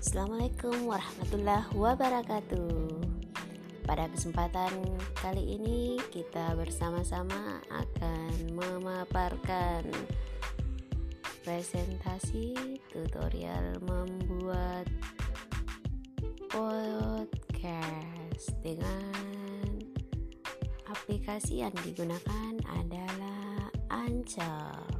Assalamualaikum warahmatullahi wabarakatuh. Pada kesempatan kali ini, kita bersama-sama akan memaparkan presentasi tutorial membuat podcast dengan aplikasi yang digunakan adalah Anchor.